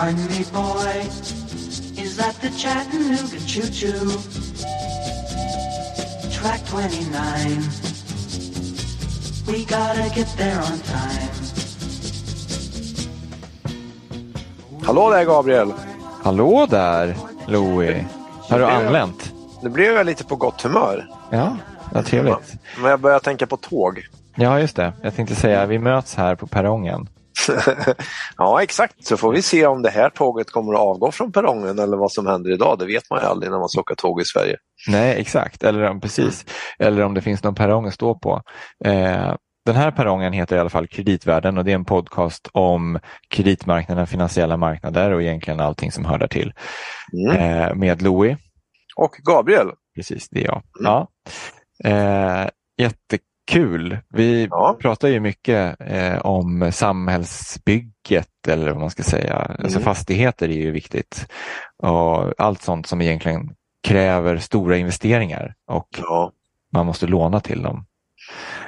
Pardon me, boy, is that the Chattanooga Choo Choo? Track 29. We gotta get there on time. Hallå där Gabriel! Hallå där, Louie. Har du anlänt? Nu blev jag lite på gott humör. Ja, vad trevligt. Men jag börjar tänka på tåg. Ja, just det. Jag tänkte säga, vi möts här på perrongen. ja, exakt. Så får vi se om det här tåget kommer att avgå från perrongen eller vad som händer idag. Det vet man ju aldrig när man ska åka tåg i Sverige. Nej, exakt. Eller om, precis. Eller om det finns någon perrong att stå på. Eh, den här perrongen heter i alla fall Kreditvärlden och det är en podcast om kreditmarknaden, finansiella marknader och egentligen allting som hör där till. Mm. Eh, med Louie. Och Gabriel, Precis, det är jag. Ja. Eh, jättekul. Vi Ja. pratar ju mycket eh, om samhällsbygget eller vad man ska säga. Alltså Mm. fastigheter är ju viktigt. Och allt sånt som egentligen kräver stora investeringar och ja. man måste låna till dem.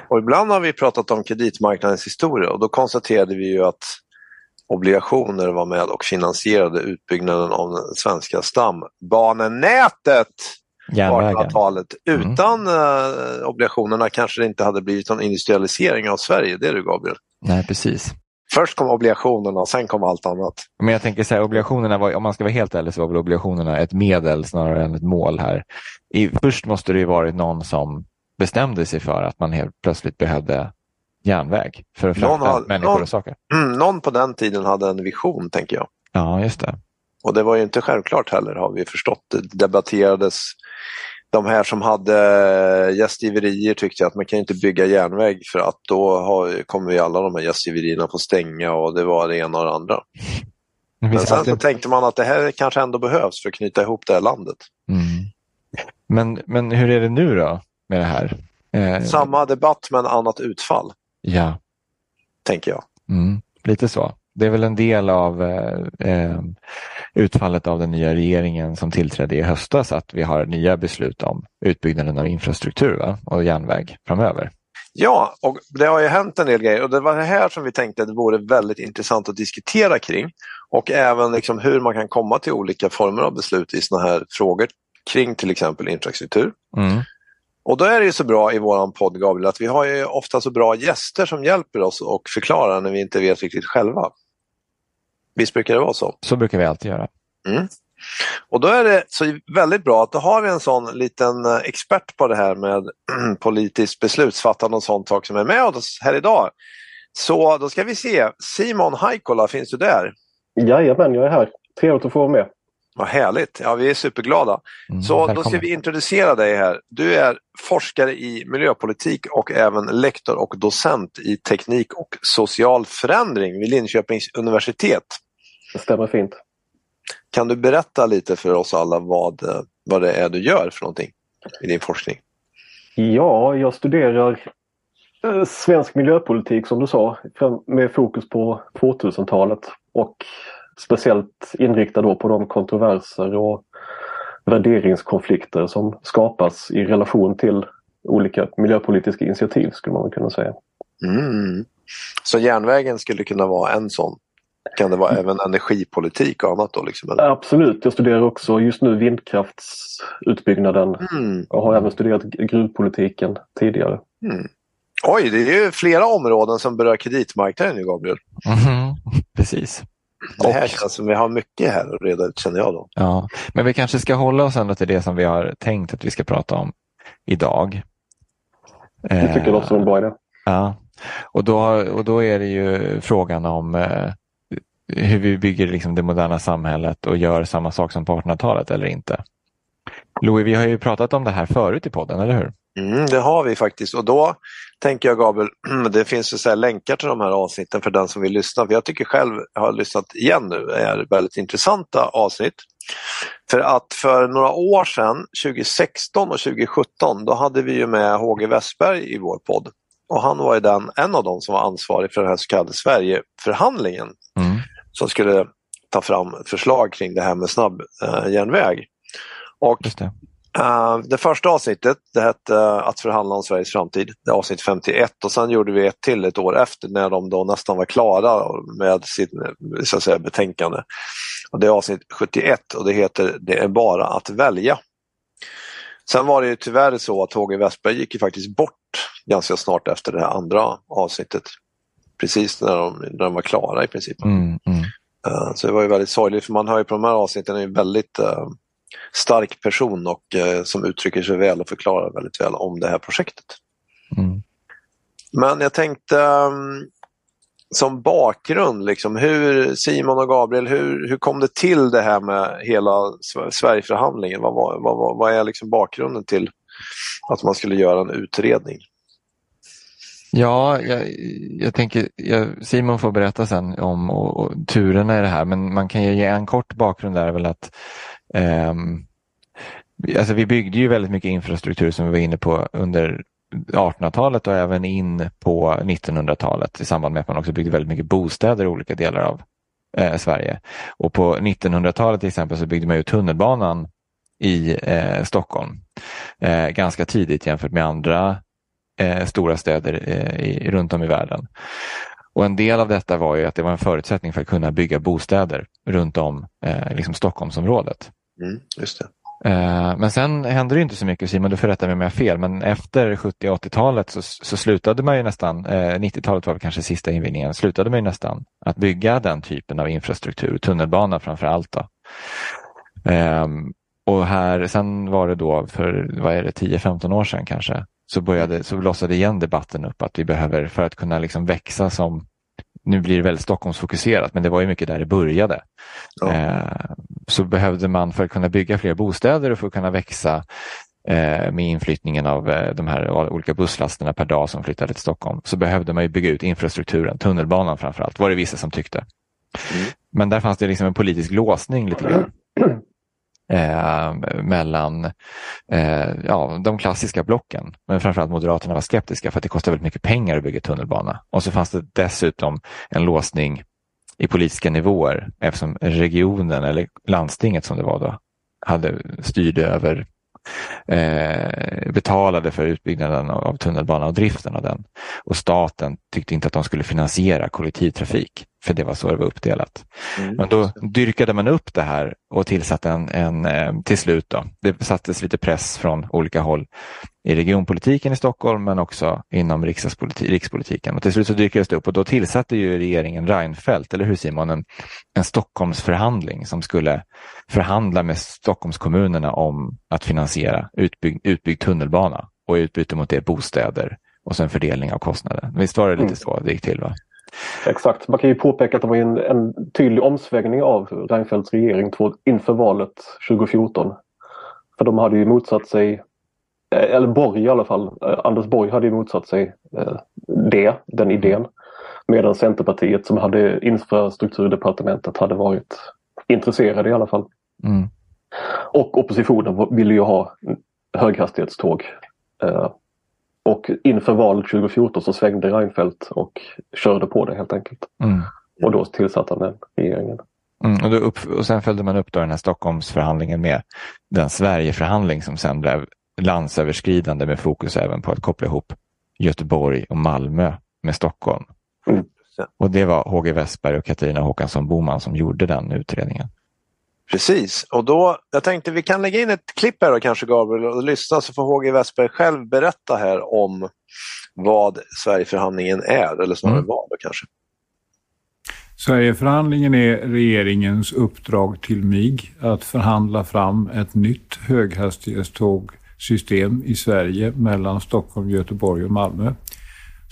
Och ibland har vi pratat om kreditmarknadens historia och då konstaterade vi ju att obligationer var med och finansierade utbyggnaden av det svenska stambanenätet. 1800-talet. Mm. Utan eh, obligationerna kanske det inte hade blivit någon industrialisering av Sverige, det är du Gabriel. Nej, precis. Först kom obligationerna, sen kom allt annat. Men jag tänker så här, obligationerna var, om man ska vara helt ärlig så var väl obligationerna ett medel snarare än ett mål här. I, först måste det ju varit någon som bestämde sig för att man helt plötsligt behövde järnväg för att frakta har- människor någon- och saker. Mm, någon på den tiden hade en vision, tänker jag. Ja, just det. Och det var ju inte självklart heller, har vi förstått. Det debatterades. De här som hade gästgiverier tyckte att man kan inte bygga järnväg för att då har, kommer vi alla de här gästgiverierna få stänga och det var det ena och det andra. Det Men sen så tänkte man att det här kanske ändå behövs för att knyta ihop det här landet. mm. men, men hur är det nu då med det här? Eh, Samma debatt men annat utfall, Ja, tänker jag. mm. lite så. Det är väl en del av eh, eh, utfallet av den nya regeringen som tillträdde i höstas att vi har nya beslut om utbyggnaden av infrastruktur va? och järnväg framöver. Ja, och det har ju hänt en del grejer och det var det här som vi tänkte att det vore väldigt intressant att diskutera kring. Och även liksom hur man kan komma till olika former av beslut i sådana här frågor kring till exempel infrastruktur. Mm. Och då är det ju så bra i våran podd Gabriel att vi har ju ofta så bra gäster som hjälper oss och förklarar när vi inte vet riktigt själva. Visst brukar det vara så? Så brukar vi alltid göra. Mm. Och då är det så väldigt bra att då har vi en sån liten eh, expert på det här med politiskt beslutsfattande och sånt sak som är med oss här idag. Så då ska vi se, Simon Haikola, finns du där? Jajamän, jag är här. Trevligt att få vara med. Vad härligt, ja vi är superglada. Mm, Så då välkommen. ska vi introducera dig här. Du är forskare i miljöpolitik och även lektor och docent i teknik och social förändring vid Linköpings universitet. Det stämmer fint. Kan du berätta lite för oss alla vad, eh, vad det är du gör för någonting i din forskning? Ja, jag studerar eh, svensk miljöpolitik som du sa med fokus på 2000-talet och speciellt inriktad då på de kontroverser och värderingskonflikter som skapas i relation till olika miljöpolitiska initiativ skulle man kunna säga. Mm. Så järnvägen skulle kunna vara en sån? Kan det vara även energipolitik och annat då? Liksom, eller? Absolut, jag studerar också just nu vindkraftsutbyggnaden Mm. och har även studerat gruvpolitiken tidigare. Mm. Oj, det är ju flera områden som berör kreditmarknaden nu, Gabriel. Mhm, Precis. Det här Och- känns som vi har mycket här att reda ut, känner jag då. Ja, men vi kanske ska hålla oss ändå till det som vi har tänkt att vi ska prata om idag. Det tycker jag låter som en bra idé. Ja, och då, och då är det ju frågan om eh, hur vi bygger liksom det moderna samhället och gör samma sak som på 1800-talet eller inte. Louis, vi har ju pratat om det här förut i podden, eller hur? Mm, det har vi faktiskt och då tänker jag Gabriel, det finns ju så länkar till de här avsnitten för den som vill lyssna. För jag tycker själv, jag har lyssnat igen nu, det är väldigt intressanta avsnitt. För att för några år sedan, 2016 och 2017, då hade vi ju med HG Westberg i vår podd. Och han var ju den, en av dem som var ansvarig för den här så kallade Sverigeförhandlingen Mm. Som skulle ta fram förslag kring det här med snabb eh, järnväg. Och det. Uh, det första avsnittet det hette uh, Att förhandla om Sveriges framtid, det är avsnitt 51 och sen gjorde vi ett till ett år efter när de då nästan var klara med sitt så att säga, betänkande. Och det är avsnitt 71 och det heter Det är bara att välja. Sen var det ju tyvärr så att HG Westberg gick ju faktiskt bort ganska snart efter det här andra avsnittet. Precis när de, när de var klara i princip. Mm, mm. Uh, så det var ju väldigt sorgligt för man hör ju på de här avsnitten en väldigt uh, stark person och uh, som uttrycker sig väl och förklarar väldigt väl om det här projektet. Mm. Men jag tänkte um, som bakgrund, liksom, hur, Simon och Gabriel, hur, hur kom det till det här med hela Sverigeförhandlingen? Vad, vad, vad, vad är liksom bakgrunden till att man skulle göra en utredning? Ja, jag, jag tänker, jag, Simon får berätta sen om och, och, turerna i det här, men man kan ju ge en kort bakgrund där väl att eh, alltså vi byggde ju väldigt mycket infrastruktur som vi var inne på under 1800-talet och även in på 1900-talet i samband med att man också byggde väldigt mycket bostäder i olika delar av eh, Sverige. Och på 1900-talet till exempel så byggde man ut tunnelbanan i eh, Stockholm eh, ganska tidigt jämfört med andra eh, stora städer eh, i, runt om i världen. Och En del av detta var ju att det var en förutsättning för att kunna bygga bostäder runt om eh, liksom Stockholmsområdet. Mm, just det. Eh, men sen hände det inte så mycket Simon, du får rätta mig om jag har fel, men efter 70 80-talet så, så, slutade man ju nästan, 90-talet eh, var kanske sista invigningen, slutade man ju nästan att bygga den typen av infrastruktur, tunnelbana framför allt. Då. Ehm, och här, sen var det då för vad är det, 10-15 år sedan kanske, så, började, så blossade igen debatten upp att vi behöver, för att kunna liksom växa som nu blir det väldigt Stockholmsfokuserat, men det var ju mycket där det började. Ja. Eh, så behövde man för att kunna bygga fler bostäder och för att kunna växa eh, med inflyttningen av eh, de här olika busslasterna per dag som flyttade till Stockholm, så behövde man ju bygga ut infrastrukturen, tunnelbanan framförallt, var det vissa som tyckte. Mm. Men där fanns det liksom en politisk låsning lite grann. eh, mellan eh, ja, de klassiska blocken. Men framförallt Moderaterna var skeptiska för att det kostar väldigt mycket pengar att bygga tunnelbana. Och så fanns det dessutom en låsning i politiska nivåer eftersom regionen eller landstinget som det var då hade styrde över eh, betalade för utbyggnaden av tunnelbanan och driften av den. Och staten tyckte inte att de skulle finansiera kollektivtrafik, för det var så det var uppdelat. Mm. Men då dyrkade man upp det här och tillsatte en, en eh, till slut då, det sattes lite press från olika håll i regionpolitiken i Stockholm men också inom rikspolitiken. Och till slut så dyrkades det upp och då tillsatte ju regeringen Reinfeldt, eller hur Simon, en, en Stockholmsförhandling som skulle förhandla med Stockholmskommunerna om att finansiera utbyggd, utbyggd tunnelbana och utbyte mot det bostäder och sen fördelning av kostnader. Visst var det lite mm. så det gick till? va? Exakt. Man kan ju påpeka att det var en, en tydlig omsvängning av Reinfeldts regering inför valet 2014. För de hade ju motsatt sig, eh, eller Borg i alla fall, eh, Anders Borg hade ju motsatt sig eh, det, den idén. Medan Centerpartiet som hade infrastrukturdepartementet hade varit intresserade i alla fall. Mm. Och oppositionen ville ju ha höghastighetståg. Och inför valet 2014 så svängde Reinfeldt och körde på det helt enkelt. Mm. Och då tillsatte han den regeringen. Mm, och, då upp, och sen följde man upp då den här Stockholmsförhandlingen med den Sverigeförhandling som sen blev landsöverskridande med fokus även på att koppla ihop Göteborg och Malmö med Stockholm. Mm. Och det var HG Westberg och Katarina Håkansson Boman som gjorde den utredningen. Precis, och då, jag tänkte vi kan lägga in ett klipp här då kanske Gabriel och lyssna så får HG Westberg själv berätta här om vad Sverigeförhandlingen är, eller snarare mm. vad då kanske. Sverigeförhandlingen är regeringens uppdrag till MIG att förhandla fram ett nytt höghastighetstågsystem i Sverige mellan Stockholm, Göteborg och Malmö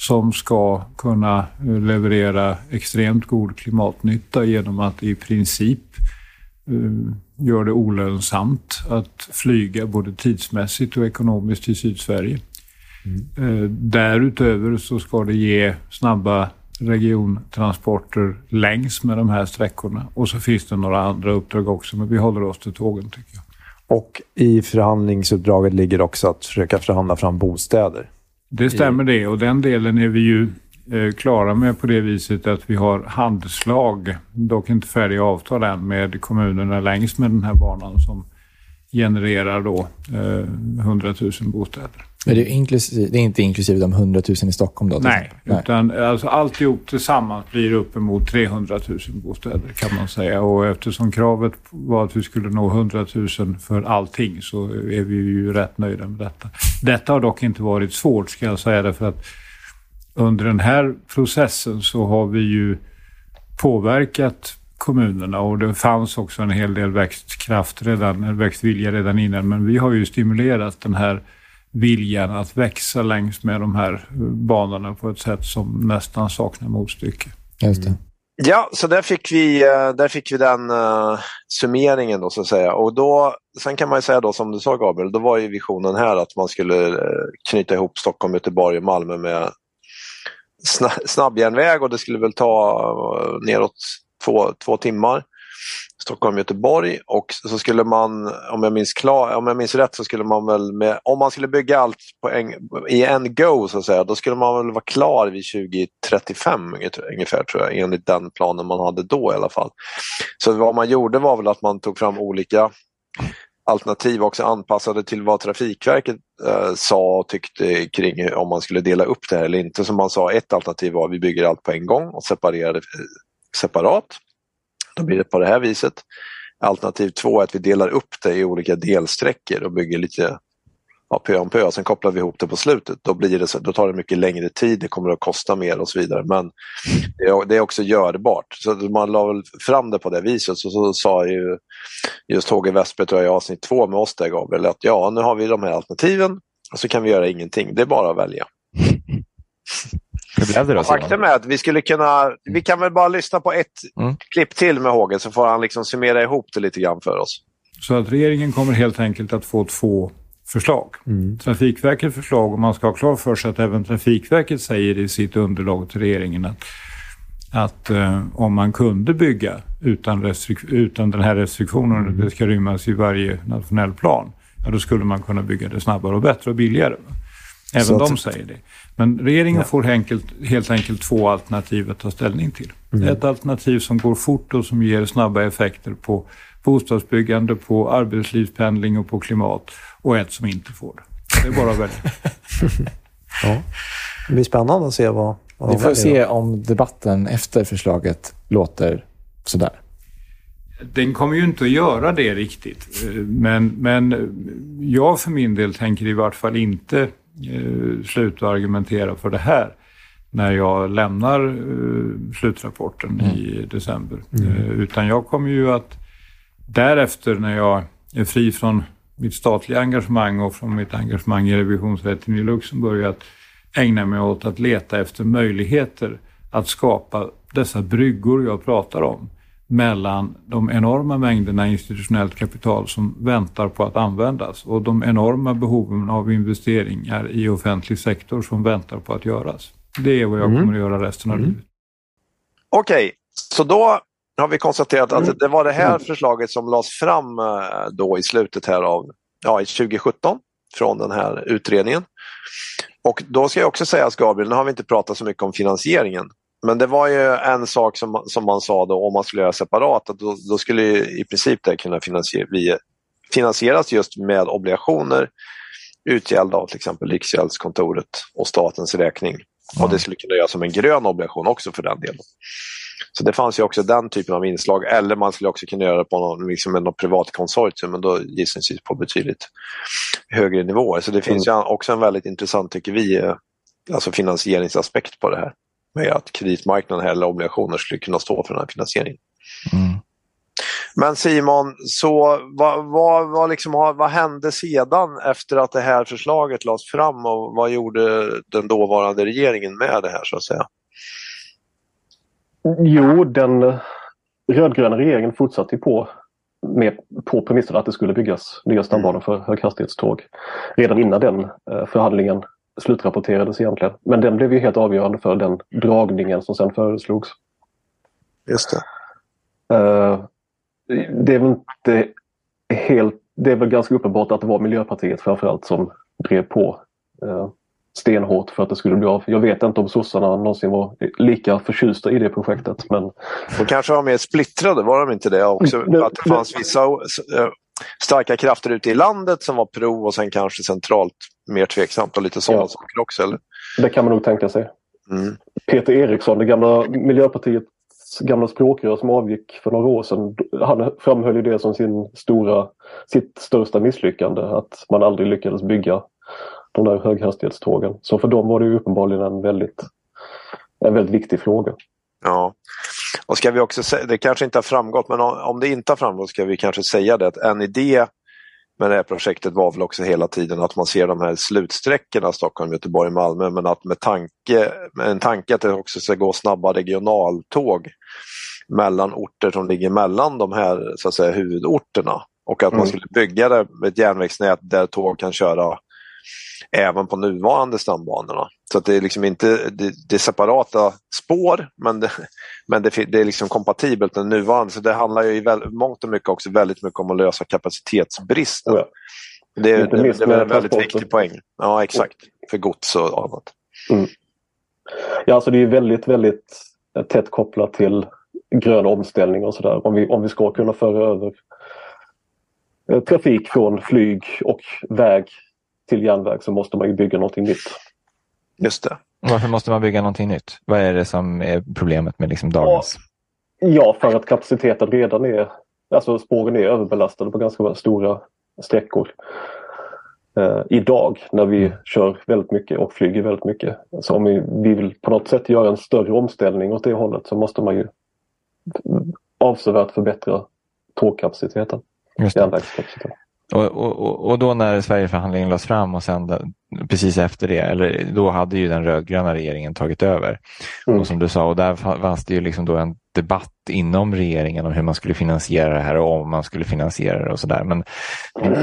som ska kunna leverera extremt god klimatnytta genom att i princip gör det olönsamt att flyga både tidsmässigt och ekonomiskt till Sydsverige. Mm. Eh, därutöver så ska det ge snabba regiontransporter längs med de här sträckorna. Och så finns det några andra uppdrag också, men vi håller oss till tågen tycker jag. Och i förhandlingsuppdraget ligger också att försöka förhandla fram bostäder. Det stämmer det och den delen är vi ju Eh, klara med på det viset att vi har handslag, dock inte färdiga avtal än, med kommunerna längs med den här banan som genererar då eh, 100 000 bostäder. Men det är, inklusive, det är inte inklusive de 100 000 i Stockholm då? Nej, exempel? utan alltså alltihop tillsammans blir uppemot 300 000 bostäder kan man säga. Och eftersom kravet var att vi skulle nå 100 000 för allting så är vi ju rätt nöjda med detta. Detta har dock inte varit svårt ska jag säga därför att under den här processen så har vi ju påverkat kommunerna och det fanns också en hel del växtkraft redan, växtvilja redan innan men vi har ju stimulerat den här viljan att växa längs med de här banorna på ett sätt som nästan saknar motstycke. Just det. Ja, så där fick vi, eh, där fick vi den uh, summeringen då så att säga. Och då, sen kan man ju säga då som du sa Gabriel, då var ju visionen här att man skulle uh, knyta ihop Stockholm, Göteborg och Malmö med snabbjärnväg och det skulle väl ta eh, neråt två, två timmar. Stockholm-Göteborg och så skulle man, om jag, minns klar, om jag minns rätt, så skulle man väl med, om man skulle bygga allt på en, i en go så att säga, då skulle man väl vara klar vid 2035 ungefär tror jag, enligt den planen man hade då i alla fall. Så vad man gjorde var väl att man tog fram olika alternativ också anpassade till vad Trafikverket eh, sa och tyckte kring om man skulle dela upp det här eller inte. Som man sa, ett alternativ var att vi bygger allt på en gång och separerar det eh, separat. Då blir det på det här viset. Alternativ två är att vi delar upp det i olika delsträckor och bygger lite ja, pö om pö. Sen kopplar vi ihop det på slutet. Då, blir det, då tar det mycket längre tid, det kommer att kosta mer och så vidare. Men det är, det är också görbart. Så man la väl fram det på det viset. Så, så sa ju just HG Westberg tror jag, i avsnitt två med oss där Gabriel att ja, nu har vi de här alternativen och så kan vi göra ingenting. Det är bara att välja. Det då? Faktum är att vi skulle kunna, vi kan väl bara lyssna på ett Mm. klipp till med Håge så får han liksom summera ihop det lite grann för oss. Så att regeringen kommer helt enkelt att få två förslag. Trafikverkets förslag, och man ska ha klart för sig att även Trafikverket säger i sitt underlag till regeringen att, att eh, om man kunde bygga utan, utan den här restriktionen, att det ska rymmas i varje nationell plan, ja, då skulle man kunna bygga det snabbare och bättre och billigare. Även Så att- de säger det. Men regeringen får enkelt, helt enkelt två alternativ att ta ställning till. Ett alternativ som går fort och som ger snabba effekter på bostadsbyggande, på arbetslivspendling och på klimat. Och ett som inte får det. Det är bara att välja. Ja. Det blir spännande att se vad, vad Vi får se om debatten efter förslaget låter sådär. Den kommer ju inte att göra det riktigt. Men, men jag för min del tänker i vart fall inte sluta argumentera för det här när jag lämnar eh, slutrapporten i december. Eh, utan jag kommer ju att därefter när jag är fri från mitt statliga engagemang och från mitt engagemang i revisionsrätten i Luxemburg att ägna mig åt att leta efter möjligheter att skapa dessa bryggor jag pratar om mellan de enorma mängderna institutionellt kapital som väntar på att användas och de enorma behoven av investeringar i offentlig sektor som väntar på att göras. Det är vad jag kommer att göra resten av livet. Okej, så då har vi konstaterat att det var det här förslaget som lades fram eh, då i slutet här av ja, i 2017 från den här utredningen. Och då ska jag också säga att Gabriel, nu har vi inte pratat så mycket om finansieringen. Men det var ju en sak som, som man sa då om man skulle göra separat, att då, då skulle ju i princip det kunna finansier, finansieras just med obligationer utgällda av till exempel Riksgäldskontoret och statens räkning. Och det skulle kunna göras som en grön obligation också för den delen. Så det fanns ju också den typen av inslag. Eller man skulle också kunna göra det på någon, liksom med något privat konsortium, men då gissningsvis på betydligt högre nivåer. Så det finns ju också en väldigt intressant, tycker vi, eh, alltså finansieringsaspekt på det här. Med att kreditmarknaden eller obligationer skulle kunna stå för den här finansieringen. Mm. Men Simon, så vad, vad, vad, liksom, vad hände sedan efter att det här förslaget lades fram och vad gjorde den dåvarande regeringen med det här så att säga? Jo, den rödgröna regeringen fortsatte på med, på premissen att det skulle byggas nya stambanor för höghastighetståg redan innan den eh, förhandlingen slutrapporterades egentligen. Men den blev ju helt avgörande för den dragningen som sen föreslogs. Just det. Eh, det är väl inte helt... Det är väl ganska uppenbart att det var Miljöpartiet framförallt som drev på eh, stenhårt för att det skulle bli av. Jag vet inte om sossarna någonsin var lika förtjusta i det projektet men De kanske var mer splittrade, var de inte det också? Nej, Att det fanns vissa, eh, starka krafter ute i landet som var pro och sen kanske centralt mer tveksamt och lite sådana Ja. saker också. Eller? Det kan man nog tänka sig. Mm. Peter Eriksson, det gamla Miljöpartiets gamla språkrör som avgick för några år sedan. Han framhöll ju det som sin stora, sitt största misslyckande. Att man aldrig lyckades bygga de där höghastighetstågen. Så för dem var det ju uppenbarligen en väldigt, en väldigt viktig fråga. Ja. Och ska vi också säga, det kanske inte har framgått, men om om det inte har framgått ska vi kanske säga det att en idé med det här projektet var väl också hela tiden att man ser de här slutsträckorna Stockholm, Göteborg, Malmö men att med, tanke, med en tanke att det också ska gå snabba regionaltåg mellan orter som ligger mellan de här så att säga, huvudorterna och att man Mm. skulle bygga det med ett järnvägsnät där tåg kan köra även på nuvarande stambanorna. Så att det är liksom inte det, det är separata spår men det, men det, det är liksom kompatibelt med nuvarande. Så det handlar ju i väl, mångt och mycket också väldigt mycket om att lösa kapacitetsbristen. Ja. Det, är- det, det är en väldigt viktig poäng. Ja, exakt. För gods och annat. Ja, alltså det är väldigt, väldigt tätt kopplat till grön omställning och sådär. Om vi, om vi ska kunna föra över eh, trafik från flyg och väg till järnväg så måste man ju bygga någonting nytt. Just det. Varför måste man bygga någonting nytt? Vad är det som är problemet med liksom dagens? Ja, för att kapaciteten redan är, alltså spåren är överbelastade på ganska stora sträckor. Eh, idag när vi Mm. kör väldigt mycket och flyger väldigt mycket. Så om vi, vi vill på något sätt göra en större omställning åt det hållet så måste man ju avsevärt förbättra tågkapaciteten, Just det. järnvägskapaciteten. Och, och, och- då när Sverigeförhandlingen lades fram och sen precis efter det, eller då hade ju den rödgröna regeringen tagit över. Mm. Och som du sa, och där fa- fanns det ju liksom då en debatt inom regeringen om hur man skulle finansiera det här och om man skulle finansiera det och sådär. Men,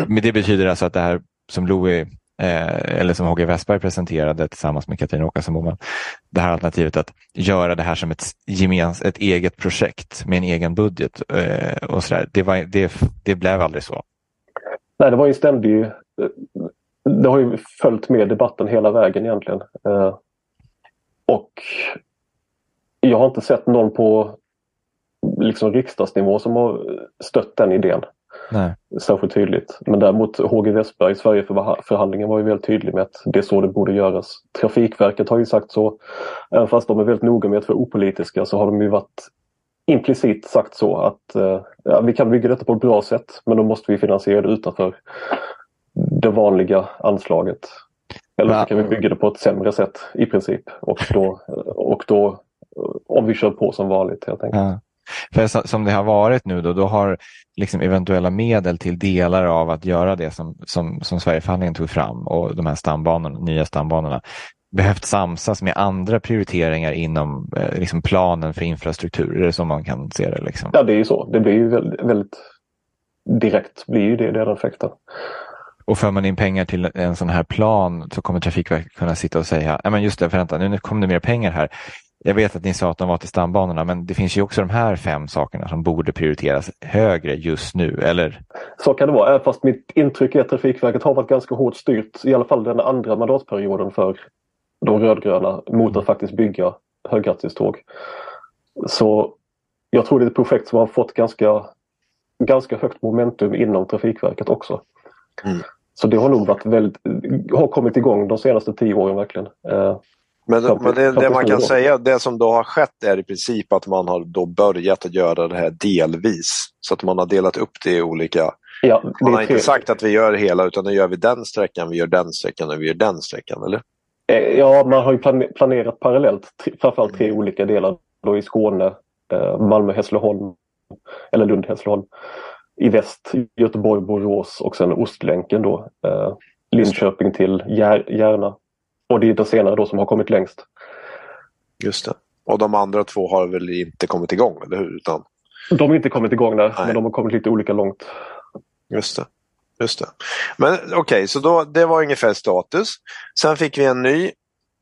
men det betyder alltså att det här som Louis eh, eller som HG Westberg presenterade tillsammans med Katrin Åkesson Boman, det här alternativet att göra det här som ett, gemens, ett eget projekt med en egen budget eh, och sådär, det, var, det, det blev aldrig så. Nej, det var ju ständig... eh, Det har ju följt med debatten hela vägen egentligen. Eh, Och jag har inte sett någon på liksom riksdagsnivå som har stött den idén Nej. särskilt tydligt. Men däremot HG Westberg, Sverigeförhandlingen var ju väldigt tydlig med att det är så det borde göras. Trafikverket har ju sagt så. Även fast de är väldigt noga med att vara opolitiska så har de ju varit implicit sagt så att eh, ja, vi kan bygga detta på ett bra sätt men då måste vi finansiera det utanför det vanliga anslaget. Eller så kan vi bygga det på ett sämre sätt i princip. Och då, och då eh, om vi kör på som vanligt helt enkelt. Ja. För så- som det har varit nu då, då har liksom eventuella medel till delar av att göra det som, som, som Sverigeförhandlingen tog fram och de här stambanorna, nya stambanorna behövt samsas med andra prioriteringar inom eh, liksom planen för det så man kan se det? Liksom? Ja det är ju så. Det blir ju väldigt, väldigt direkt blir ju det den effekten. Och för man in pengar till en sån här plan så kommer Trafikverket kunna sitta och säga, ja men just det, vänta, nu kom det mer pengar här. Jag vet att ni sa att de var till stambanorna, men det finns ju också de här fem sakerna som borde prioriteras högre just nu, eller? Så kan det vara, fast mitt intryck är att Trafikverket har varit ganska hårt styrt, i alla fall den andra mandatperioden för de rödgröna, mot att faktiskt bygga höghastighetståg. Så jag tror det är ett projekt som har fått ganska, ganska högt momentum inom Trafikverket också. Mm. Så det har nog varit väldigt, har kommit igång de senaste tio åren verkligen. Eh, Men, Fram men det, det man kan säga, det som då har skett är i princip att man har då börjat att göra det här delvis. Så att man har delat upp det i olika... ja, det Man har inte sagt att vi gör hela utan nu gör vi den sträckan, vi gör den sträckan och vi gör den sträckan, eller? Eh, Ja, man har ju plane- planerat parallellt framförallt tre olika delar då i Skåne, eh, Malmö-Hässleholm eller Lund-Hässleholm. I väst Göteborg-Borås och sen Ostlänken då. Eh, Linköping till Jär- Järna. Och det är den senare då som har kommit längst. Just det. Och de andra två har väl inte kommit igång, eller hur? Utan, De har inte kommit igång där, Nej. men de har kommit lite olika långt. just det. Just det. Men okej, så då, det var ungefär status. Sen fick vi en ny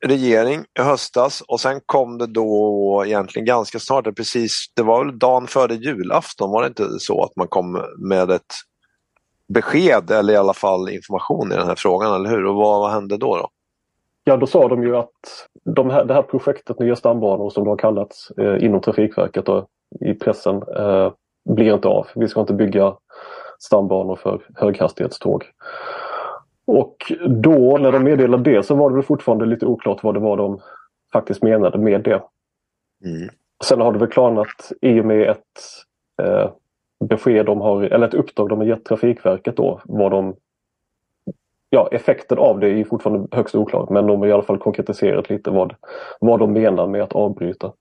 regering i höstas och sen kom det då egentligen ganska snart, det precis, det var väl dagen före julafton, var det inte så att man kom med ett besked eller i alla fall information i den här frågan, eller hur? Och vad, vad hände då? då? Ja, då sa de ju att de här, det här projektet Nya stambanor som det har kallats eh, inom Trafikverket och i pressen eh, blir inte av. Vi ska inte bygga stambanor för höghastighetståg. Och då när de meddelade det så var det väl fortfarande lite oklart vad det var de faktiskt menade med det. Mm. Sen har det väl klarnat i och med ett eh, besked de har, eller ett uppdrag de har gett Trafikverket då, vad de Ja, effekten av det är fortfarande högst oklart men de har i alla fall konkretiserat lite vad, vad de menar med att avbryta.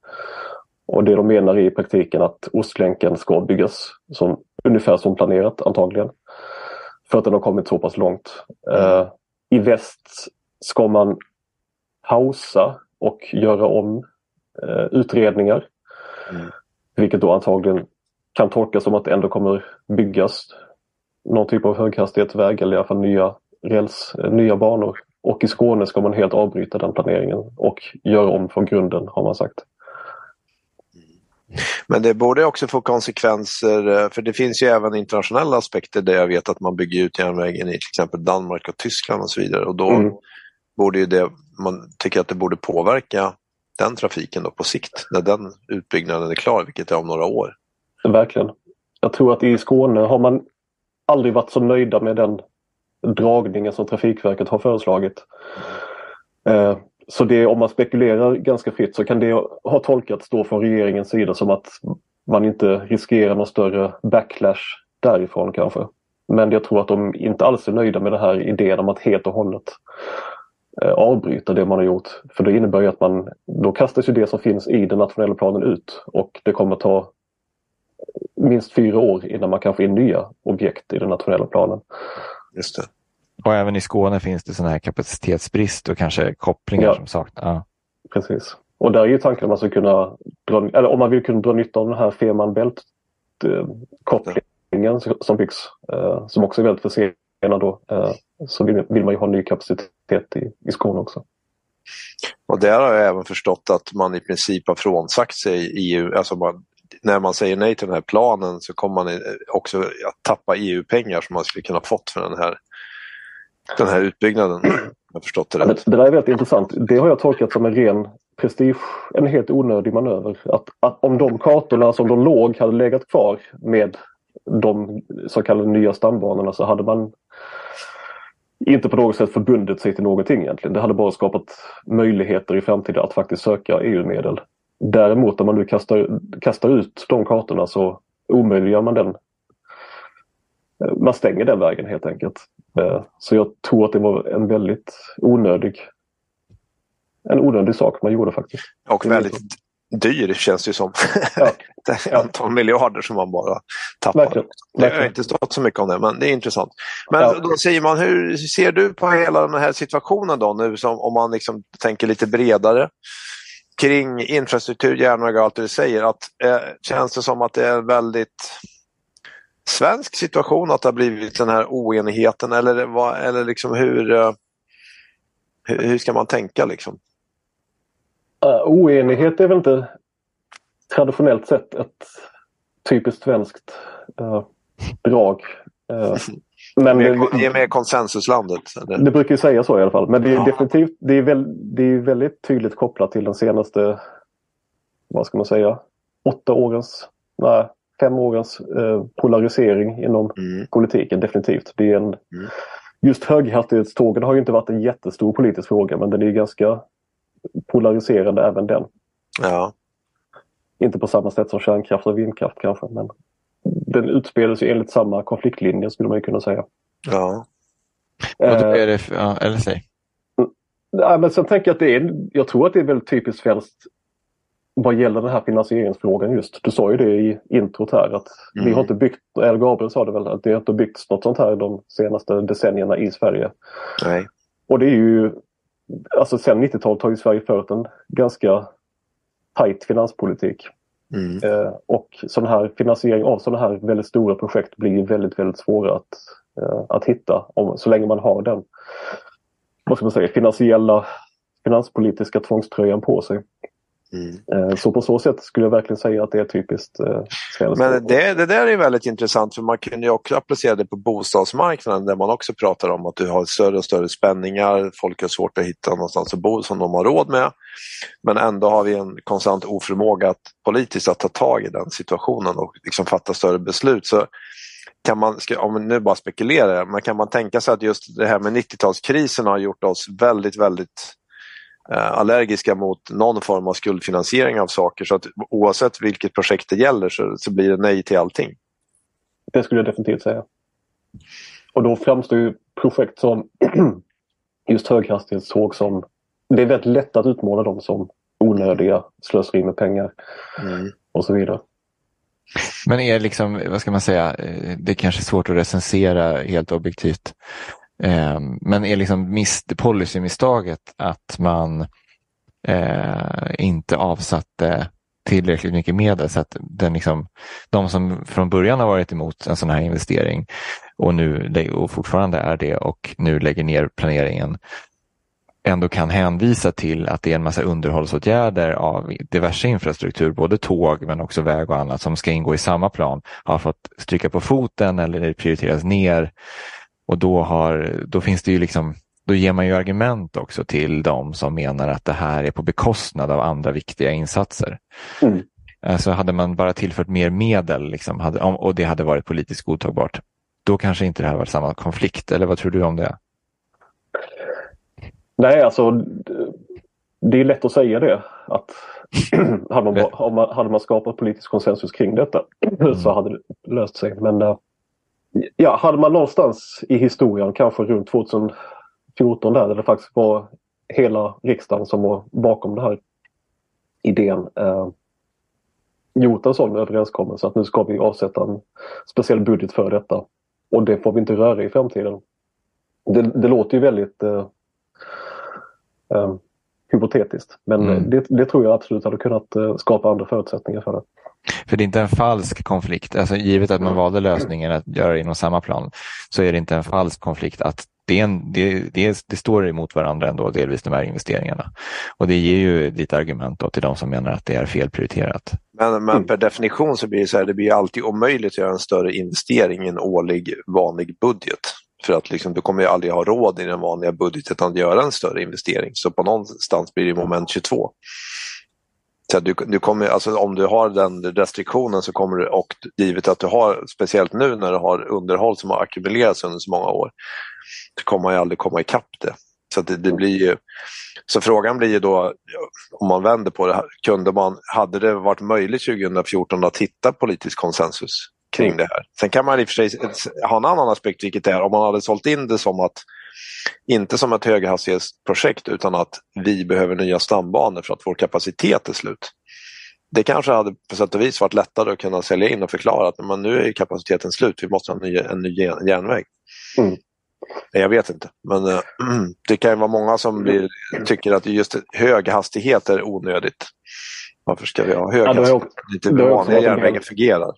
Och det de menar är i praktiken att Ostlänken ska byggas som, ungefär som planerat antagligen. För att den har kommit så pass långt. Eh, I väst ska man pausa och göra om eh, utredningar. Mm. Vilket då antagligen kan tolkas som att det ändå kommer byggas någon typ av höghastighetsväg eller i alla fall nya räls, eh, nya banor. Och i Skåne ska man helt avbryta den planeringen och göra om från grunden har man sagt. Men det borde också få konsekvenser, eh, för det finns ju även internationella aspekter där jag vet att man bygger ut järnvägen i till exempel Danmark och Tyskland och så vidare. Och då Mm. borde ju det, man tycker att det borde påverka den trafiken då på sikt, när den utbyggnaden är klar, vilket är om några år. Verkligen. Jag tror att i Skåne har man aldrig varit så nöjda med den dragningen som Trafikverket har föreslagit. Eh, så det, om man spekulerar ganska fritt så kan det ha tolkats då från regeringens sida som att man inte riskerar någon större backlash därifrån kanske. Men jag tror att de inte alls är nöjda med den här idén om att helt och hållet eh, avbryta det man har gjort. För det innebär ju att man, då kastas ju det som finns i den nationella planen ut och det kommer ta minst fyra år innan man kan få in nya objekt i den nationella planen. Just det. Och även i Skåne finns det sån här kapacitetsbrist och kanske kopplingar Ja. som saknas. Ja. Precis. Och där är ju tanken att man ska kunna dra, eller om man vill kunna dra nytta av den här Fehmarn Bält eh, kopplingen som byggs, eh, som också är väldigt försenad då, eh, så vill, vill man ju ha ny kapacitet i, i Skåne också. Och där har jag även förstått att man i princip har frånsagt sig EU, alltså man, när man säger nej till den här planen så kommer man också att tappa EU-pengar som man skulle kunna fått för den här, den här utbyggnaden. Jag förstått det rätt. Det där är väldigt intressant. Det har jag tolkat som en ren prestige, en helt onödig manöver. Att, att om de kartorna som de låg hade legat kvar med de så kallade nya stambanorna så hade man inte på något sätt förbundit sig till någonting egentligen. Det hade bara skapat möjligheter i framtiden att faktiskt söka EU-medel. Däremot om man nu kastar, kastar ut de kartorna så omöjliggör man den. Man stänger den vägen helt enkelt. Eh, Så jag tror att det var en väldigt onödig en onödig sak man gjorde faktiskt. Och väldigt dyr känns det ju som. Ja. ett antal miljarder som man bara tappar. Verkligen. Det har Verkligen. inte stått så mycket om det, men det är intressant. Men Ja. då säger man, hur ser du på hela den här situationen då nu, som, om man liksom tänker lite bredare kring infrastruktur, järnväg och allt du säger. Att, eh, känns det som att det är väldigt svensk situation att det har blivit den här oenigheten eller, vad, eller liksom hur, eh, hur, ska man tänka liksom? Uh, oenighet är väl inte traditionellt sett ett typiskt svenskt eh, drag. Eh, men Det det, är, det är mer konsensuslandet. Eller? det brukar ju säga så i alla fall. Men det är Ja. definitivt det är, väl, det är väldigt tydligt kopplat till den senaste, vad ska man säga, åtta årens, nej, fem årens eh, polarisering inom Mm. politiken. Definitivt. Det är en, Mm. Just höghastighetstågen har ju inte varit en jättestor politisk fråga men den är ju ganska polariserande även den. Ja. Inte på samma sätt som kärnkraft och vindkraft kanske men den utspelar sig enligt samma konfliktlinje skulle man ju kunna säga. Ja. Eh, är det, ja, eller säg. nej, men sen tänker jag att det är, jag tror att det är väldigt typiskt svenskt vad gäller den här finansieringsfrågan just. Du sa ju det i introt här att Mm. vi har inte byggt, eller Gabriel sa det väl, att det har inte byggts något sånt här de senaste decennierna i Sverige. Nej. Och det är ju, alltså sen 90-talet har ju Sverige fört en ganska tajt finanspolitik. Mm. Eh, och sån här finansiering av sådana här väldigt stora projekt blir väldigt, väldigt svåra att, eh, att hitta om, så länge man har den vad ska man säga, finansiella finanspolitiska tvångströjan på sig. Mm. Eh, så på så sätt skulle jag verkligen säga att det är typiskt eh, svenskt. Men det, det där är väldigt intressant för man kunde ju också applicera det på bostadsmarknaden där man också pratar om att du har större och större spänningar. Folk har svårt att hitta någonstans att bo som de har råd med. Men ändå har vi en konstant oförmåga att politiskt att ta tag i den situationen och liksom fatta större beslut. Så kan man, ska, om man nu bara spekulerar, men kan man tänka sig att just det här med 90-talskrisen har gjort oss väldigt, väldigt allergiska mot någon form av skuldfinansiering av saker så att oavsett vilket projekt det gäller så, så blir det nej till allting. Det skulle jag definitivt säga. Och då framstår ju projekt som just höghastighetståg som... Det är väldigt lätt att utmåla dem som onödiga slöseri med pengar Mm. och så vidare. Men är liksom, vad ska man säga, eh, det är kanske svårt att recensera helt objektivt. Eh, Men är liksom miss, policymisstaget att man eh, inte avsatte tillräckligt mycket medel så att den liksom, de som från början har varit emot en sån här investering och nu och fortfarande är det och nu lägger ner planeringen ändå kan hänvisa till att det är en massa underhållsåtgärder av diverse infrastruktur, både tåg men också väg och annat som ska ingå i samma plan, har fått stryka på foten eller prioriteras ner. Och då, har, då finns det ju liksom då ger man ju argument också till de som menar att det här är på bekostnad av andra viktiga insatser. Mm. Alltså hade man bara tillfört mer medel liksom, hade, och det hade varit politiskt godtagbart, då kanske inte det här var samma konflikt. Eller vad tror du om det? Nej, alltså det är lätt att säga det. Att hade, man, hade man skapat politisk konsensus kring detta så hade det löst sig. Men eh, ja, hade man någonstans i historien, kanske runt 2014 där, där det faktiskt var hela riksdagen som var bakom den här idén, eh, gjort en sån överenskommelse att nu ska vi avsätta en speciell budget för detta. Och det får vi inte röra i framtiden. Det, det låter ju väldigt eh, eh, hypotetiskt. Men Mm. det, det tror jag absolut hade kunnat eh, skapa andra förutsättningar för det. För det är inte en falsk konflikt, alltså givet att man valde lösningen att göra det inom samma plan, så är det inte en falsk konflikt att det, en, det, det, det står emot varandra ändå, delvis de här investeringarna. Och det ger ju lite argument då till de som menar att det är felprioriterat. Men, men Mm. per definition så blir det så här, det blir alltid omöjligt att göra en större investering i en årlig vanlig budget. För att liksom, du kommer ju aldrig ha råd i den vanliga budgeten att göra en större investering. Så på någonstans blir det moment 22. Så du, du kommer, alltså om du har den restriktionen så kommer du, och givet att du har, speciellt nu när du har underhåll som har ackumulerats under så många år, så kommer man ju aldrig komma ikapp det. Så det, det blir ju, så frågan blir ju då, om man vänder på det, kunde man, hade det varit möjligt 2014 att hitta politisk konsensus kring Mm. det här? Sen kan man i och för sig ha en annan aspekt, vilket är om man hade sålt in det som att, inte som ett höghastighetsprojekt, utan att vi behöver nya stambanor för att vår kapacitet är slut. Det kanske hade på sätt och vis varit lättare att kunna sälja in och förklara att men nu är kapaciteten slut, vi måste ha en ny, en ny järn- järnväg. Mm. Jag vet inte, men eh, det kan ju vara många som blir, tycker att just hög hastighet är onödigt. Varför ska vi ha hög Ja, hastighet? Inte vanliga järnvägen fungerar.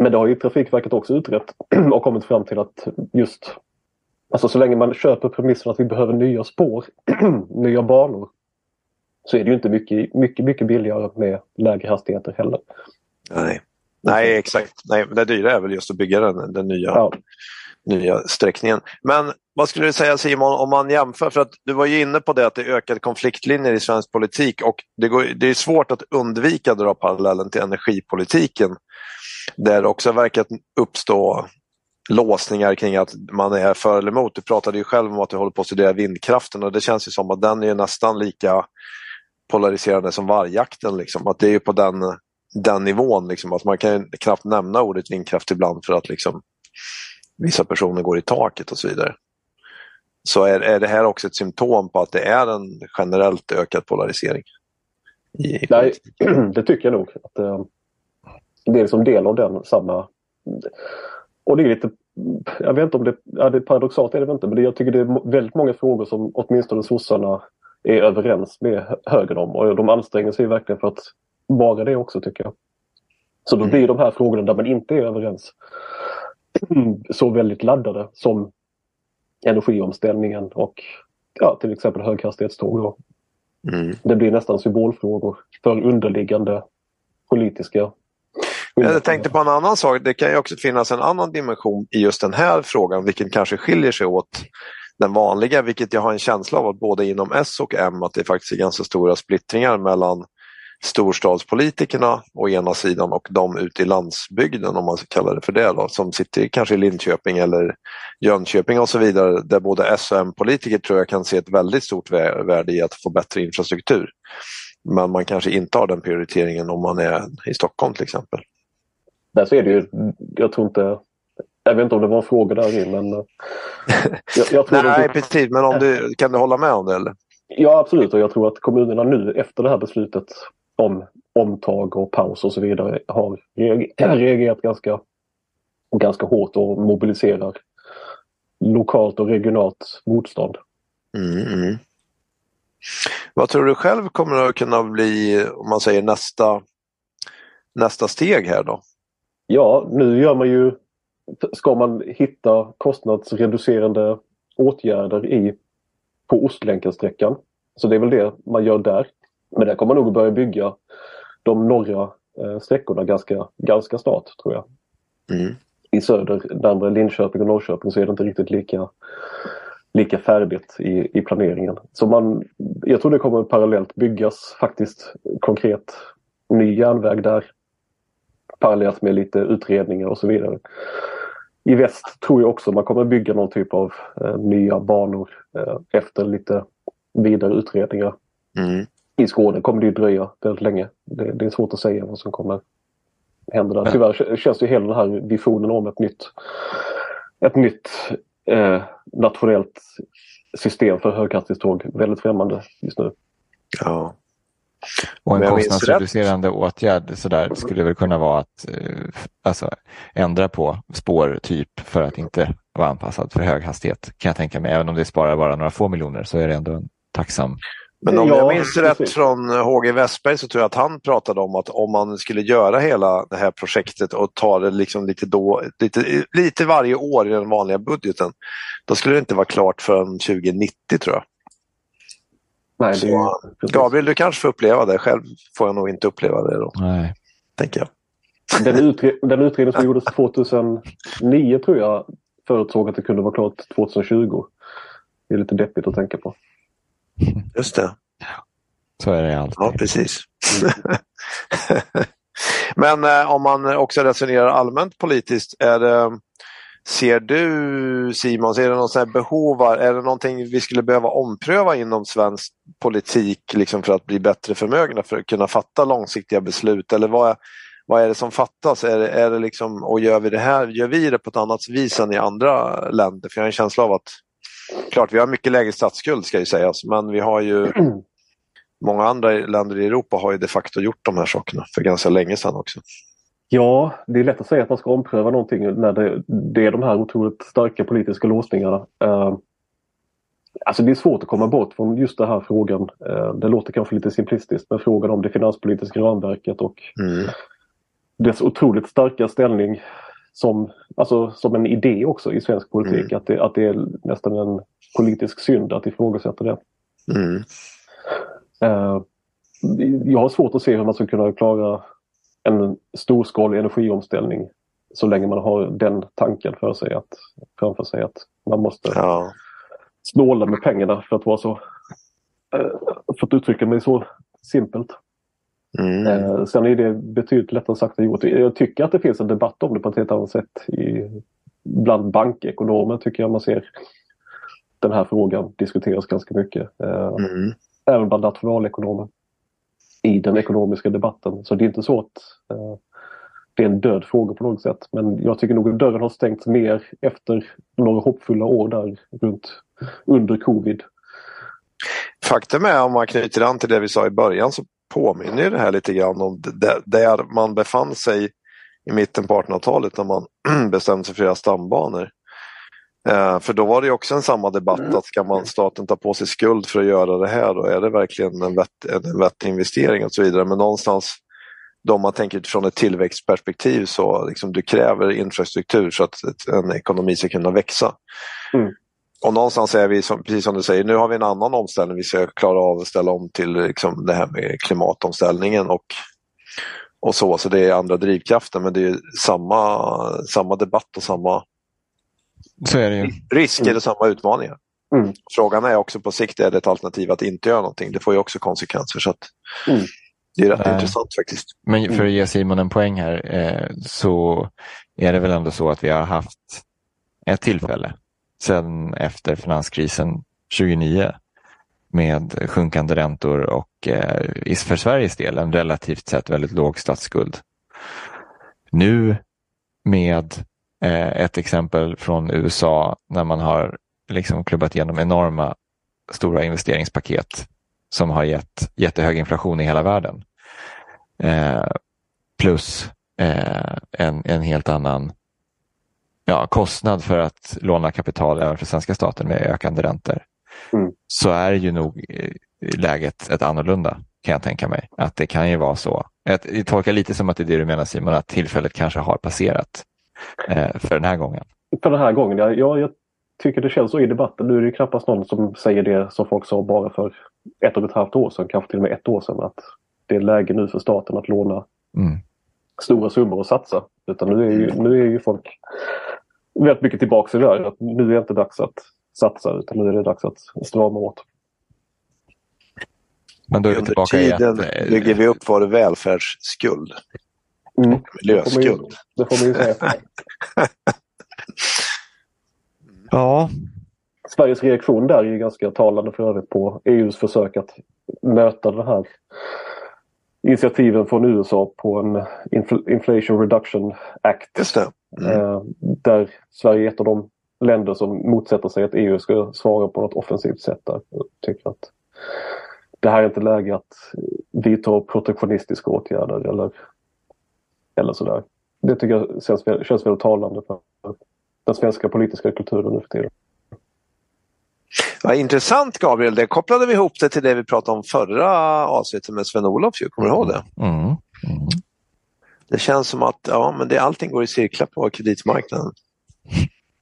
Men det har ju Trafikverket också utrett och kommit fram till att just Alltså så länge man köper premissen att vi behöver nya spår, nya banor så är det ju inte mycket, mycket, mycket billigare med lägre hastigheter heller. Nej. Nej, exakt. Nej, det dyra är väl just att bygga den, den nya, Ja. nya sträckningen. Men vad skulle du säga Simon om man jämför, för att du var ju inne på det att det är ökade konfliktlinjer i svensk politik och det, går, det är svårt att undvika att dra parallellen till energipolitiken där det också verkar uppstå låsningar kring att man är för eller emot. Du pratade ju själv om att du håller på att studera vindkraften och det känns ju som att den är nästan lika polariserande som vargjakten. Liksom. Att det är ju på den, den nivån. Liksom. Att man kan ju knappt nämna ordet vindkraft ibland för att liksom, vissa personer går i taket och så vidare. Så är, är det här också ett symptom på att det är en generellt ökad polarisering? I, Nej, det tycker jag nog. Att, eh, det är liksom del av den samma... Och det är lite... Jag vet inte om det... Ja, det är paradoxalt är det inte, men det, jag tycker det är väldigt många frågor som åtminstone sossarna är överens med hö- högern om. Och de anstränger sig verkligen för att vara det också tycker jag. Så då Mm. blir de här frågorna där man inte är överens så väldigt laddade som energiomställningen och ja, till exempel höghastighetståg. Mm. Det blir nästan symbolfrågor för underliggande politiska Jag tänkte på en annan sak. Det kan ju också finnas en annan dimension i just den här frågan, vilken kanske skiljer sig åt den vanliga, vilket jag har en känsla av att både inom S och M att det faktiskt är ganska stora splittringar mellan storstadspolitikerna å ena sidan och de ute i landsbygden om man ska kalla det för det då, som sitter kanske i Linköping eller Jönköping och så vidare där både S och M-politiker tror jag kan se ett väldigt stort värde i att få bättre infrastruktur. Men man kanske inte har den prioriteringen om man är i Stockholm till exempel. Där så är det ju, jag tror inte jag vet inte om det var en fråga där i men... Jag, jag tror Nej, det... precis. Men om du, kan du hålla med om det? Eller? Ja, absolut. Och jag tror att kommunerna nu efter det här beslutet om omtag och paus och så vidare har reagerat ganska, ganska hårt och mobiliserar lokalt och regionalt motstånd. Mm, mm. Vad tror du själv kommer att kunna bli, om man säger nästa, nästa steg här då? Ja, nu gör man ju, ska man hitta kostnadsreducerande åtgärder i på Ostlänken-sträckan. Så det är väl det man gör där. Men där kommer man nog börja bygga de norra eh, sträckorna ganska, ganska snart tror jag. Mm. I söder, närmare Linköping och Norrköping så är det inte riktigt lika, lika färdigt i, i planeringen. Så man, jag tror det kommer parallellt byggas faktiskt konkret ny järnväg där. Parallellt med lite utredningar och så vidare. I väst tror jag också man kommer bygga någon typ av eh, nya banor eh, efter lite vidare utredningar. Mm. I Skåne kommer det dröja väldigt länge. Det, det, är svårt att säga vad som kommer hända där. Tyvärr känns ju hela den här visionen om ett nytt, ett nytt eh, nationellt system för höghastighetståg väldigt främmande just nu. Ja. Och en kostnadsreducerande åtgärd sådär skulle väl kunna vara att eh, alltså, ändra på spårtyp för att inte vara anpassad för hög hastighet kan jag tänka mig. Även om det sparar bara några få miljoner så är det ändå en tacksam men om ja, jag minns precis. rätt från HG Westberg så tror jag att han pratade om att om man skulle göra hela det här projektet och ta det liksom lite, då, lite, lite varje år i den vanliga budgeten, då skulle det inte vara klart förrän 2090 tror jag. Nej, så, Gabriel, du kanske får uppleva det. Själv får jag nog inte uppleva det då. Nej. Tänker jag. Den, utre den utredning som gjordes 2009 tror jag förutsåg att det kunde vara klart 2020. Det är lite deppigt att tänka på. Just det. Så är det alltid. Ja, precis. Men eh, om man också resonerar allmänt politiskt, är det, ser du Simon, ser det något sånt behov, är det någonting vi skulle behöva ompröva inom svensk politik liksom för att bli bättre förmögna för att kunna fatta långsiktiga beslut? Eller vad, vad är det som fattas? Är det, är det liksom, och gör vi det här, gör vi det på ett annat vis än i andra länder? För jag har en känsla av att Klart, vi har mycket lägre statsskuld ska ju sägas, men vi har ju Många andra länder i Europa har ju de facto gjort de här sakerna för ganska länge sedan också. Ja, det är lätt att säga att man ska ompröva någonting när det, det är de här otroligt starka politiska låsningarna. Uh, alltså det är svårt att komma bort från just den här frågan. Uh, det låter kanske lite simplistiskt, men frågan om det finanspolitiska ramverket och mm. dess otroligt starka ställning som, alltså, som en idé också i svensk politik. Mm. Att, det, att det är nästan en politisk synd att ifrågasätta det. Mm. Uh, jag har svårt att se hur man ska kunna klara en storskalig energiomställning så länge man har den tanken för sig att, framför sig att man måste ja. snåla med pengarna för att vara så, uh, för att uttrycka mig så simpelt. Mm. Eh, sen är det betydligt lättare sagt än gjort. Jag tycker att det finns en debatt om det på ett helt annat sätt. I, bland bankekonomer tycker jag man ser den här frågan diskuteras ganska mycket. Eh, mm. Även bland nationalekonomer i den ekonomiska debatten. Så det är inte så att eh, det är en död fråga på något sätt. Men jag tycker nog att dörren har stängts mer efter några hoppfulla år där runt under covid. Faktum är om man knyter an till det vi sa i början så påminner det här lite grann om där man befann sig i mitten på 1800-talet när man bestämde sig för att göra stambanor. Eh, för då var det också en samma debatt mm. att ska man staten ta på sig skuld för att göra det här då är det verkligen en, vett, en vettig investering och så vidare. Men någonstans då man tänker utifrån ett tillväxtperspektiv så liksom du kräver infrastruktur så att en ekonomi ska kunna växa. Mm. Och någonstans är vi, som, precis som du säger, nu har vi en annan omställning. Vi ska klara av att ställa om till liksom, det här med klimatomställningen och, och så. Så det är andra drivkrafter men det är samma, samma debatt och samma så är det ju. risker mm. och samma utmaningar. Mm. Frågan är också på sikt, är det ett alternativ att inte göra någonting? Det får ju också konsekvenser. Så att, mm. Det är rätt Nej. intressant faktiskt. Men för att ge Simon en poäng här eh, så är det väl ändå så att vi har haft ett tillfälle sedan efter finanskrisen 2009 med sjunkande räntor och eh, i- för Sveriges del en relativt sett väldigt låg statsskuld. Nu med ett exempel från USA när man har liksom klubbat igenom enorma stora investeringspaket som har gett jättehög inflation i hela världen. Eh, plus eh, en, en helt annan ja, kostnad för att låna kapital även för svenska staten med ökande räntor. Mm. Så är ju nog eh, läget ett annorlunda kan jag tänka mig. Att det kan ju vara så. Jag, tolkar lite som att det är det du menar Simon, att tillfället kanske har passerat eh, för den här gången. För den här gången, ja, ja, jag tycker det känns så i debatten. Nu är det ju knappast någon som säger det som folk sa bara för ett och ett halvt år sedan, kanske till och med ett år sedan. Att det är läge nu för staten att låna Mm. stora summor och satsa. Utan nu är ju, nu är ju folk väldigt mycket tillbaka i det. Att nu är det inte dags att satsa utan nu är det dags att strama åt. Men då är vi Under tillbaka i tiden att eh, bygger vi upp vår välfärdsskuld. Mm. Miljöskuld. Det får man ju säga. Ja, Sveriges reaktion där är ju ganska talande för övrigt på EUs försök att möta den här initiativen från USA på en Infl- Inflation Reduction Act. Just. Mm. Eh, där Sverige är ett av de länder som motsätter sig att EU ska svara på något offensivt sätt där. Jag tycker att det här är inte läge att vidta protektionistiska åtgärder eller, eller sådär. Det tycker jag känns, känns väldigt talande för den svenska politiska kulturen nu för tiden. Ja, intressant Gabriel, det kopplade vi ihop det till det vi pratade om förra avsnittet med Sven-Olof. Kommer du ihåg det? mm. Mm. Det känns som att ja, men det, allting går i cirklar på kreditmarknaden.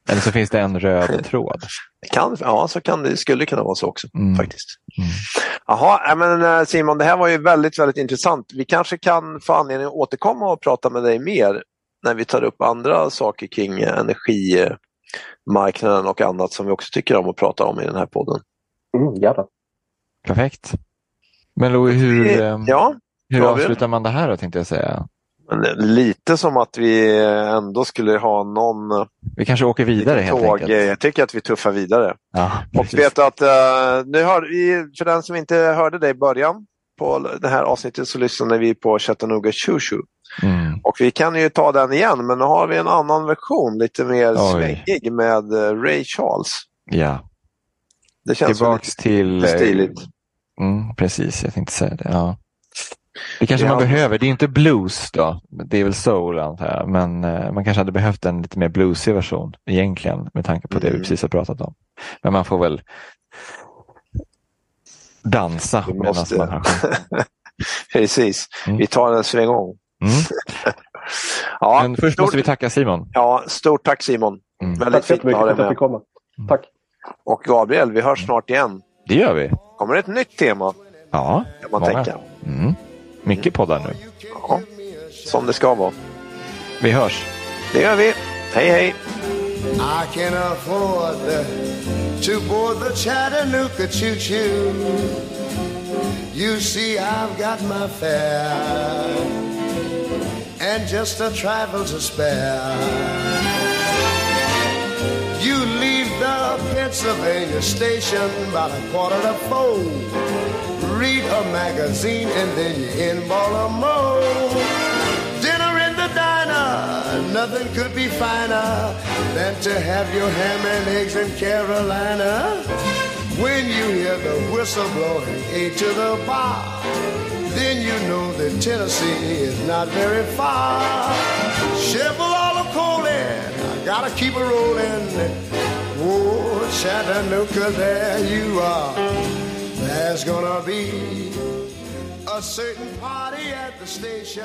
Eller så finns det en röd tråd. Kan, ja, så kan det skulle kunna vara så också Mm. faktiskt. Mm. Jaha, ja, men eh, Simon, det här var ju väldigt, väldigt intressant. Vi kanske kan få anledning att återkomma och prata med dig mer när vi tar upp andra saker kring eh, energimarknaden och annat som vi också tycker om att prata om i den här podden. Mm, gärna. Perfekt. Men Louis, hur, eh, Ja, hur avslutar man det här då tänkte jag säga? Men lite som att vi ändå skulle ha någon eh, Vi kanske åker vidare helt tåg. enkelt. Jag tycker att vi tuffar vidare. Ja, Och vet att uh, nu hör för den som inte hörde det i början på det här avsnittet så lyssnade vi på Chattanooga Choo. Mm. Och vi kan ju ta den igen men nu har vi en annan version, lite mer Oj. svängig med eh, Ray Charles. Ja, Det känns tillbaks till... lite eh, stiligt. Mm, precis, jag tänkte säga det. Ja. Det kanske Ja. man behöver. Det är inte blues då. Det är väl soul antar jag. Men eh, man kanske hade behövt en lite mer bluesig version egentligen med tanke på det vi Mm. precis har pratat om. Men man får väl dansa Vi medan man har. Precis, Mm. vi tar en sväng om. Mm. Ja, Men först stort, måste vi tacka Simon. ja, stort tack Simon. Mm. Väldigt Tack fint att ha dig med. komma. Tack. Och Gabriel, vi hörs snart igen. Det gör vi. Kommer ett nytt tema Ja, kan man många. tänka. Mm. Mycket poddar nu. Ja, som det ska vara. Vi hörs. Det gör vi. Hej hej! I can afford to board the Chattanooga choo-choo. You see, I've got my fare and just a trifle to spare. You leave the Pennsylvania station about a quarter to four. Read a magazine and then you're in Baltimore. Dinner in the diner, nothing could be finer than to have your ham and eggs in Carolina. When you hear the whistle blowing eight to the bar, then you know that Tennessee is not very far. Shovel all the coal in, I gotta keep it rolling. Oh, Chattanooga, there you are. There's gonna be a certain party at the station.